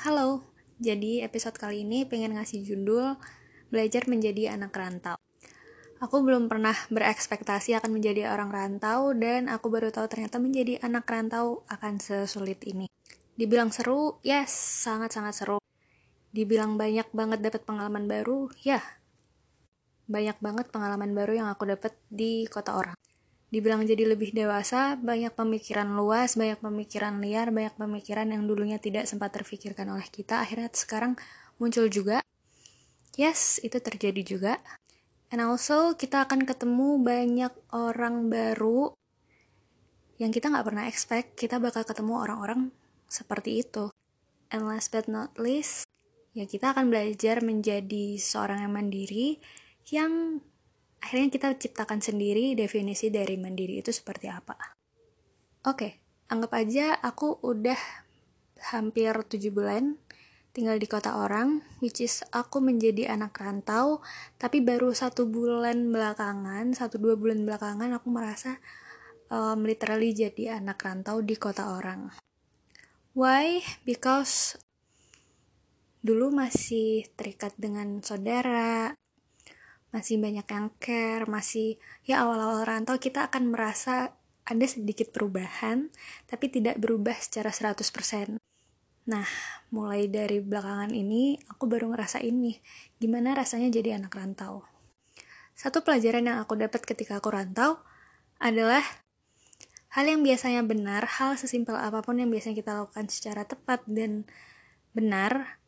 Halo, jadi episode kali ini pengen ngasih judul Belajar Menjadi Anak Rantau. Aku belum pernah berekspektasi akan menjadi orang rantau dan aku baru tahu ternyata menjadi anak rantau akan sesulit ini. Dibilang seru, yes, sangat-sangat seru. Dibilang banyak banget dapat pengalaman baru, ya. Banyak banget pengalaman baru yang aku dapat di kota orang dibilang jadi lebih dewasa, banyak pemikiran luas, banyak pemikiran liar, banyak pemikiran yang dulunya tidak sempat terfikirkan oleh kita, akhirnya sekarang muncul juga. Yes, itu terjadi juga. And also, kita akan ketemu banyak orang baru yang kita nggak pernah expect, kita bakal ketemu orang-orang seperti itu. And last but not least, ya kita akan belajar menjadi seorang yang mandiri, yang akhirnya kita ciptakan sendiri definisi dari mandiri itu seperti apa. Oke, anggap aja aku udah hampir 7 bulan tinggal di kota orang, which is aku menjadi anak rantau, tapi baru satu bulan belakangan, satu dua bulan belakangan aku merasa um, literally jadi anak rantau di kota orang. Why? Because dulu masih terikat dengan saudara, masih banyak yang care, masih ya awal-awal rantau kita akan merasa ada sedikit perubahan, tapi tidak berubah secara 100%. Nah, mulai dari belakangan ini, aku baru ngerasa ini, gimana rasanya jadi anak rantau. Satu pelajaran yang aku dapat ketika aku rantau adalah hal yang biasanya benar, hal sesimpel apa pun yang biasanya kita lakukan secara tepat dan benar,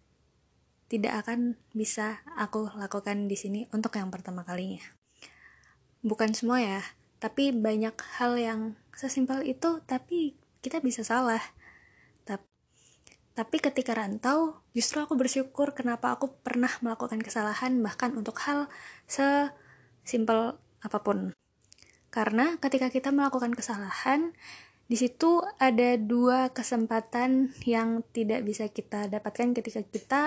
tidak akan bisa aku lakukan di sini untuk yang pertama kalinya. Bukan semua ya, tapi banyak hal yang sesimpel itu tapi kita bisa salah. Tapi ketika rantau, justru aku bersyukur kenapa aku pernah melakukan kesalahan bahkan untuk hal sesimpel apa pun. Karena ketika kita melakukan kesalahan, di situ ada dua kesempatan yang tidak bisa kita dapatkan ketika kita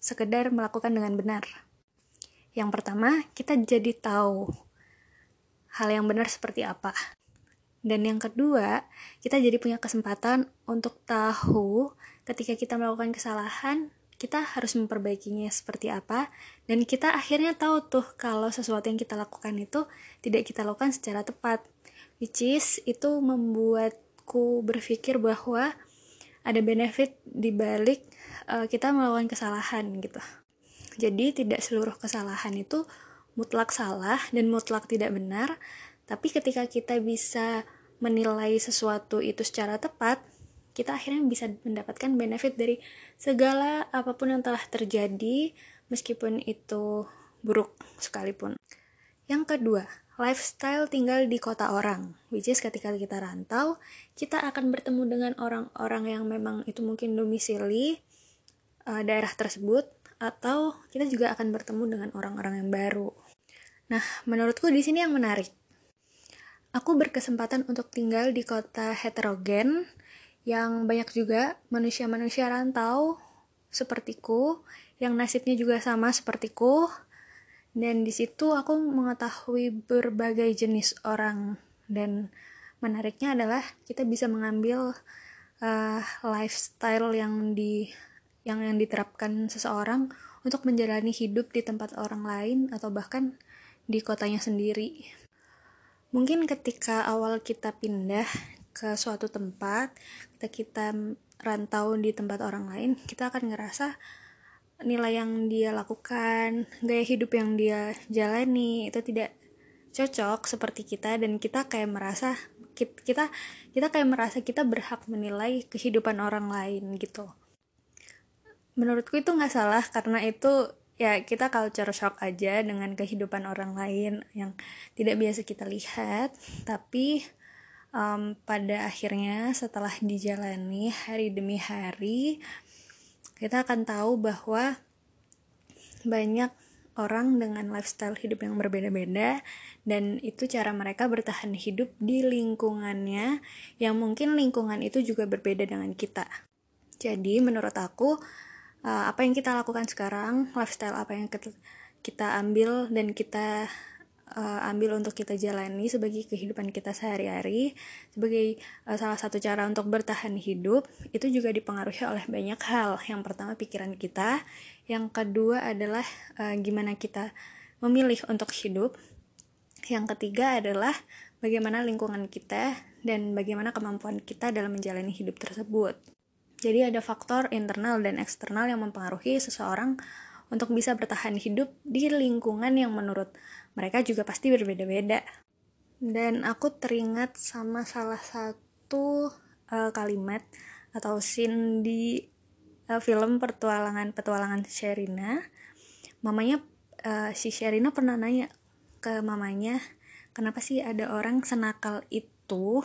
sekedar melakukan dengan benar. Yang pertama, kita jadi tahu hal yang benar seperti apa. Dan yang kedua, kita jadi punya kesempatan untuk tahu ketika kita melakukan kesalahan, kita harus memperbaikinya seperti apa dan kita akhirnya tahu tuh kalau sesuatu yang kita lakukan itu tidak kita lakukan secara tepat. Which is itu membuatku berpikir bahwa ada benefit di balik uh, kita melakukan kesalahan gitu. Jadi tidak seluruh kesalahan itu mutlak salah dan mutlak tidak benar, tapi ketika kita bisa menilai sesuatu itu secara tepat, kita akhirnya bisa mendapatkan benefit dari segala apa pun yang telah terjadi meskipun itu buruk sekalipun. Yang kedua, lifestyle tinggal di kota orang, which is ketika kita rantau, kita akan bertemu dengan orang-orang yang memang itu mungkin domisili uh, daerah tersebut atau kita juga akan bertemu dengan orang-orang yang baru. Nah, menurutku di sini yang menarik. Aku berkesempatan untuk tinggal di kota heterogen yang banyak juga manusia-manusia rantau sepertiku, yang nasibnya juga sama sepertiku. Dan di situ aku mengetahui berbagai jenis orang dan menariknya adalah kita bisa mengambil uh, lifestyle yang di yang yang diterapkan seseorang untuk menjalani hidup di tempat orang lain atau bahkan di kotanya sendiri. Mungkin ketika awal kita pindah ke suatu tempat, kita kita rantau di tempat orang lain, kita akan ngerasa nilai yang dia lakukan, gaya hidup yang dia jalani itu tidak cocok seperti kita dan kita kayak merasa kita kita kayak merasa kita berhak menilai kehidupan orang lain gitu menurutku itu nggak salah karena itu ya kita culture shock aja dengan kehidupan orang lain yang tidak biasa kita lihat tapi um, pada akhirnya setelah dijalani hari demi hari kita akan tahu bahwa banyak orang dengan lifestyle hidup yang berbeda-beda dan itu cara mereka bertahan hidup di lingkungannya yang mungkin lingkungan itu juga berbeda dengan kita. Jadi menurut aku uh, apa yang kita lakukan sekarang lifestyle apa yang kita, ambil dan kita uh, ambil untuk kita jalani sebagai kehidupan kita sehari-hari sebagai uh, salah satu cara untuk bertahan hidup itu juga dipengaruhi oleh banyak hal. Yang pertama pikiran kita. Yang kedua adalah uh, gimana kita memilih untuk hidup. Yang ketiga adalah bagaimana lingkungan kita dan bagaimana kemampuan kita dalam menjalani hidup tersebut. Jadi ada faktor internal dan eksternal yang mempengaruhi seseorang untuk bisa bertahan hidup di lingkungan yang menurut mereka juga pasti berbeda-beda. Dan aku teringat sama salah satu uh, kalimat atau scene di uh, film Pertualangan Petualangan Sherina. Mamanya uh, si Sherina pernah nanya ke mamanya, kenapa sih ada orang senakal itu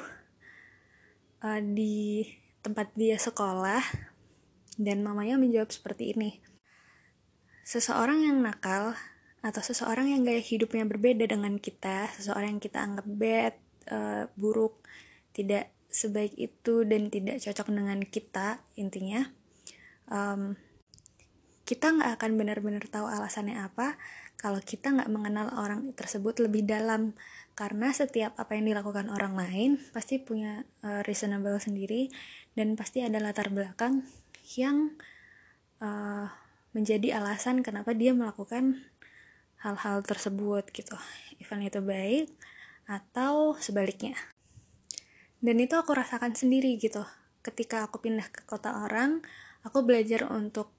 uh, di tempat dia sekolah dan mamanya menjawab seperti ini. Seseorang yang nakal atau seseorang yang gaya hidupnya berbeda dengan kita seseorang yang kita anggap bad uh, buruk tidak sebaik itu dan tidak cocok dengan kita intinya um, kita nggak akan benar-benar tahu alasannya apa kalau kita nggak mengenal orang tersebut lebih dalam. Karena setiap apa yang dilakukan orang lain pasti punya uh, reasonable sendiri dan pasti ada latar belakang yang uh, menjadi alasan kenapa dia melakukan hal-hal tersebut gitu. Even itu baik atau sebaliknya. Dan itu aku rasakan sendiri gitu. Ketika aku pindah ke kota orang aku belajar untuk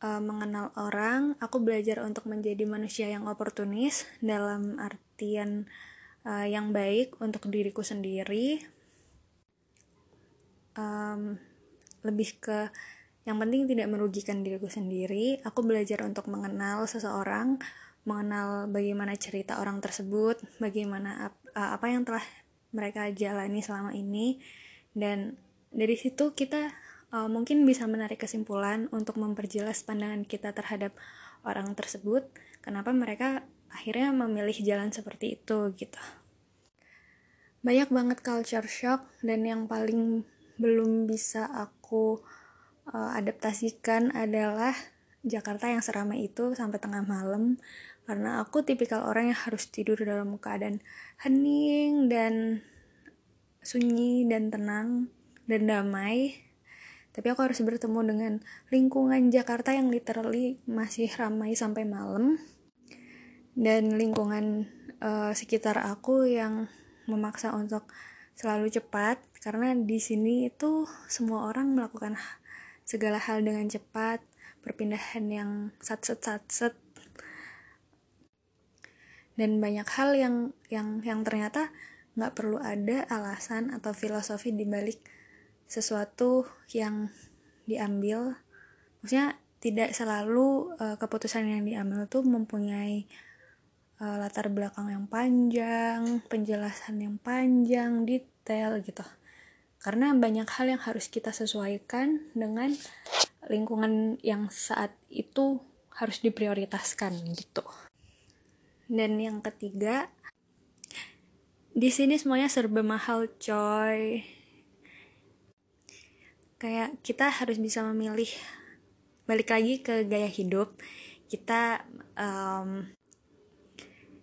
uh, mengenal orang aku belajar untuk menjadi manusia yang oportunis dalam artian uh, yang baik untuk diriku sendiri um, lebih ke yang penting tidak merugikan diriku sendiri. Aku belajar untuk mengenal seseorang mengenal bagaimana cerita orang tersebut bagaimana ap, uh, apa yang telah mereka jalani selama ini. Dan dari situ kita uh, mungkin bisa menarik kesimpulan untuk memperjelas pandangan kita terhadap orang tersebut. Kenapa mereka akhirnya memilih jalan seperti itu gitu. Banyak banget culture shock dan yang paling belum bisa aku uh, adaptasikan adalah Jakarta yang seramai itu sampai tengah malam. Karena aku tipikal orang yang harus tidur dalam keadaan hening dan sunyi dan tenang dan damai. Tapi aku harus bertemu dengan lingkungan Jakarta yang literally masih ramai sampai malam. Dan lingkungan uh, sekitar aku yang memaksa untuk selalu cepat karena di sini itu semua orang melakukan segala hal dengan cepat perpindahan yang sat set sat set dan banyak hal yang yang yang ternyata nggak perlu ada alasan atau filosofi di balik sesuatu yang diambil. Maksudnya tidak selalu uh, keputusan yang diambil tuh mempunyai uh, latar belakang yang panjang, penjelasan yang panjang, detail gitu. Karena banyak hal yang harus kita sesuaikan dengan lingkungan yang saat itu harus diprioritaskan gitu. Dan yang ketiga, di sini semuanya serba mahal, coy. Kayak kita harus bisa memilih balik lagi ke gaya hidup. Kita um,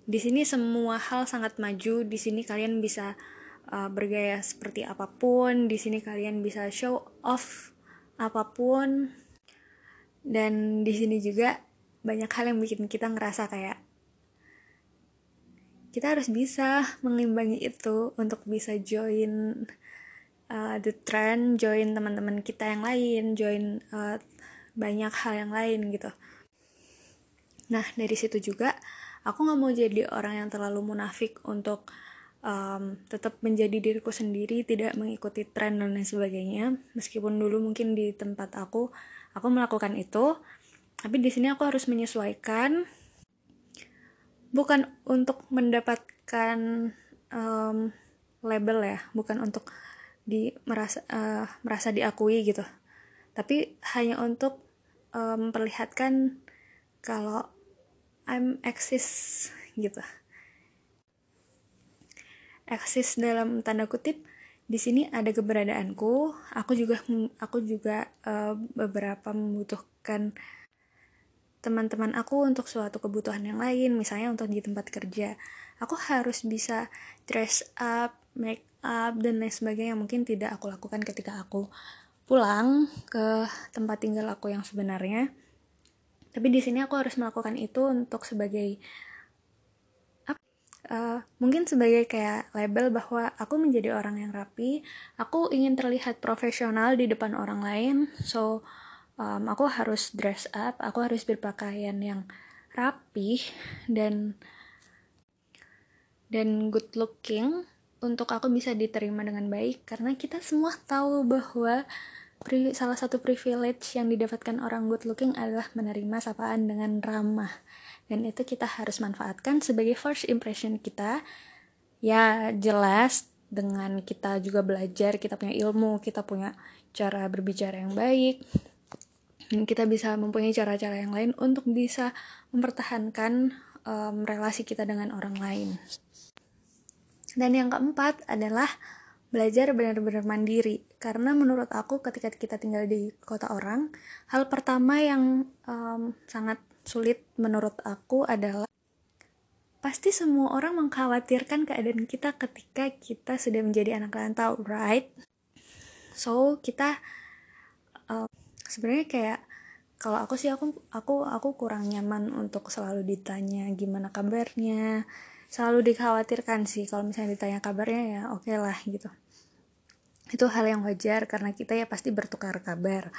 di sini semua hal sangat maju. Di sini kalian bisa uh, bergaya seperti apa pun. Di sini kalian bisa show off apa pun. Dan di sini juga banyak hal yang bikin kita ngerasa kayak kita harus bisa mengimbangi itu untuk bisa join uh, the trend, join teman-teman kita yang lain, join uh, banyak hal yang lain gitu. Nah dari situ juga aku nggak mau jadi orang yang terlalu munafik untuk um, tetap menjadi diriku sendiri tidak mengikuti tren dan lain sebagainya. Meskipun dulu mungkin di tempat aku aku melakukan itu. Tapi di sini aku harus menyesuaikan. Bukan untuk mendapatkan um, label ya bukan untuk di merasa uh, merasa diakui gitu. Tapi hanya untuk um, memperlihatkan kalau I'm exist gitu. Eksis dalam tanda kutip di sini ada keberadaanku. Aku juga aku juga uh, beberapa membutuhkan teman-teman aku untuk suatu kebutuhan yang lain misalnya untuk di tempat kerja. Aku harus bisa dress up make up dan lain sebagainya yang mungkin tidak aku lakukan ketika aku pulang ke tempat tinggal aku yang sebenarnya tapi di sini aku harus melakukan itu untuk sebagai uh, mungkin sebagai kayak label bahwa aku menjadi orang yang rapi. Aku ingin terlihat profesional di depan orang lain. So um, aku harus dress up aku harus berpakaian yang rapi dan dan good looking untuk aku bisa diterima dengan baik. Karena kita semua tahu bahwa salah satu privilege yang didapatkan orang good looking adalah menerima sapaan dengan ramah. Dan itu kita harus manfaatkan sebagai first impression kita. Ya jelas dengan kita juga belajar kita punya ilmu kita punya cara berbicara yang baik dan kita bisa mempunyai cara-cara yang lain untuk bisa mempertahankan um, relasi kita dengan orang lain. Dan yang keempat adalah belajar benar-benar mandiri karena menurut aku ketika kita tinggal di kota orang hal pertama yang um, sangat sulit menurut aku adalah pasti semua orang mengkhawatirkan keadaan kita ketika kita sudah menjadi anak rantau, right? So kita uh, sebenarnya kayak kalau aku sih aku aku aku kurang nyaman untuk selalu ditanya gimana kabarnya, selalu dikhawatirkan sih kalau misalnya ditanya kabarnya ya oke okay lah gitu. Itu hal yang wajar karena kita ya pasti bertukar kabar.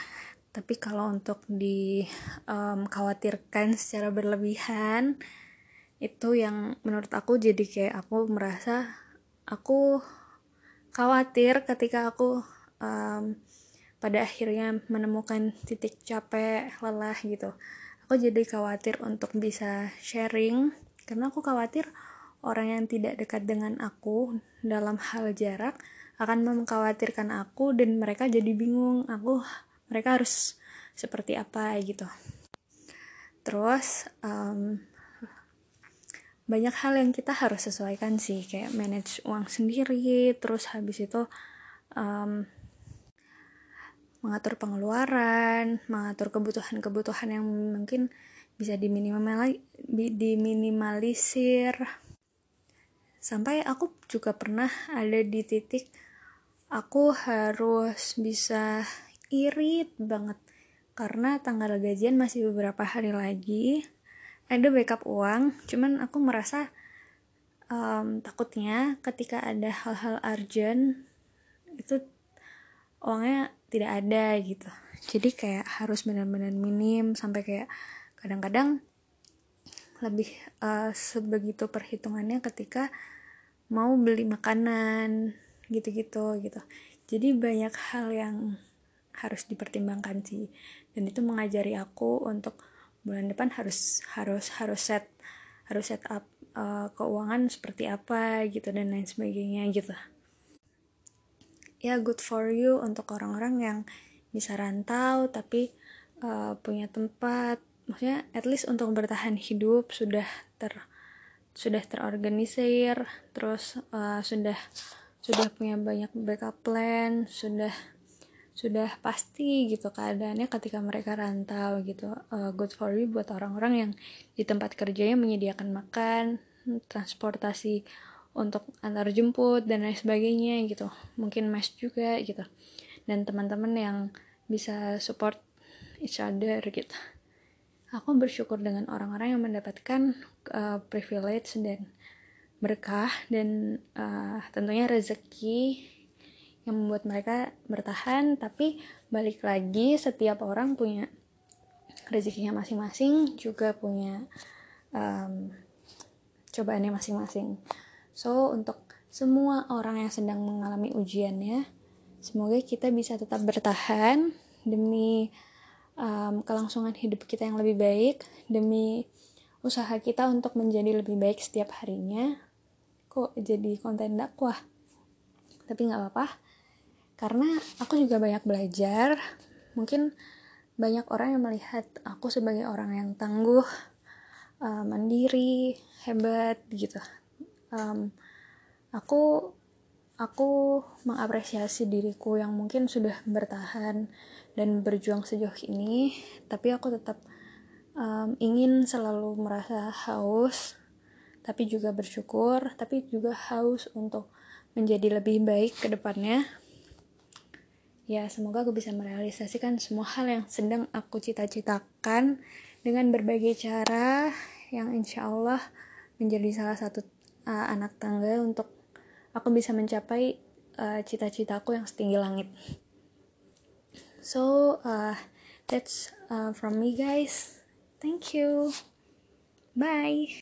Tapi kalau untuk dikhawatirkan um, secara berlebihan itu yang menurut aku jadi kayak aku merasa aku khawatir ketika aku um, pada akhirnya menemukan titik capek lelah gitu. Aku jadi khawatir untuk bisa sharing karena aku khawatir orang yang tidak dekat dengan aku dalam hal jarak akan mengkhawatirkan aku dan mereka jadi bingung. Aku mereka harus seperti apa gitu. Terus um, banyak hal yang kita harus sesuaikan sih kayak manage uang sendiri terus habis itu um, mengatur pengeluaran mengatur kebutuhan-kebutuhan yang mungkin bisa diminimalisir. Sampai aku juga pernah ada di titik aku harus bisa irit banget. Karena tanggal gajian masih beberapa hari lagi ada backup uang cuman aku merasa um, takutnya ketika ada hal-hal urgent itu uangnya tidak ada gitu. Jadi kayak harus benar-benar minim sampai kayak kadang-kadang lebih uh, sebegitu perhitungannya ketika mau beli makanan gitu-gitu gitu. Jadi banyak hal yang harus dipertimbangkan sih. Dan itu mengajari aku untuk bulan depan harus harus harus set harus set up uh, keuangan seperti apa gitu dan lain sebagainya gitu. Ya good for you untuk orang-orang yang bisa rantau tapi uh, punya tempat. Maksudnya at least untuk bertahan hidup sudah ter sudah terorganisir terus uh, sudah sudah punya banyak backup plan sudah sudah pasti gitu keadaannya ketika mereka rantau gitu. Uh, good for you buat orang-orang yang di tempat kerjanya menyediakan makan transportasi untuk antar jemput dan lain sebagainya gitu. Mungkin mes juga gitu. Dan teman-teman yang bisa support each other gitu. Aku bersyukur dengan orang-orang yang mendapatkan uh, privilege dan berkah dan uh, tentunya rezeki yang membuat mereka bertahan. Tapi balik lagi setiap orang punya rezekinya masing-masing juga punya um, cobaannya masing-masing. So untuk semua orang yang sedang mengalami ujiannya semoga kita bisa tetap bertahan demi um, kelangsungan hidup kita yang lebih baik demi usaha kita untuk menjadi lebih baik setiap harinya kok jadi konten dakwah. Tapi nggak apa-apa karena aku juga banyak belajar. Mungkin banyak orang yang melihat aku sebagai orang yang tangguh uh, mandiri hebat gitu. Um, aku aku mengapresiasi diriku yang mungkin sudah bertahan dan berjuang sejauh ini tapi aku tetap um, ingin selalu merasa haus tapi juga bersyukur tapi juga haus untuk menjadi lebih baik ke depannya. Ya semoga aku bisa merealisasikan semua hal yang sedang aku cita-citakan dengan berbagai cara yang insya Allah menjadi salah satu uh, anak tangga untuk aku bisa mencapai uh, cita-citaku yang setinggi langit. So uh, that's uh, from me guys. Thank you. Bye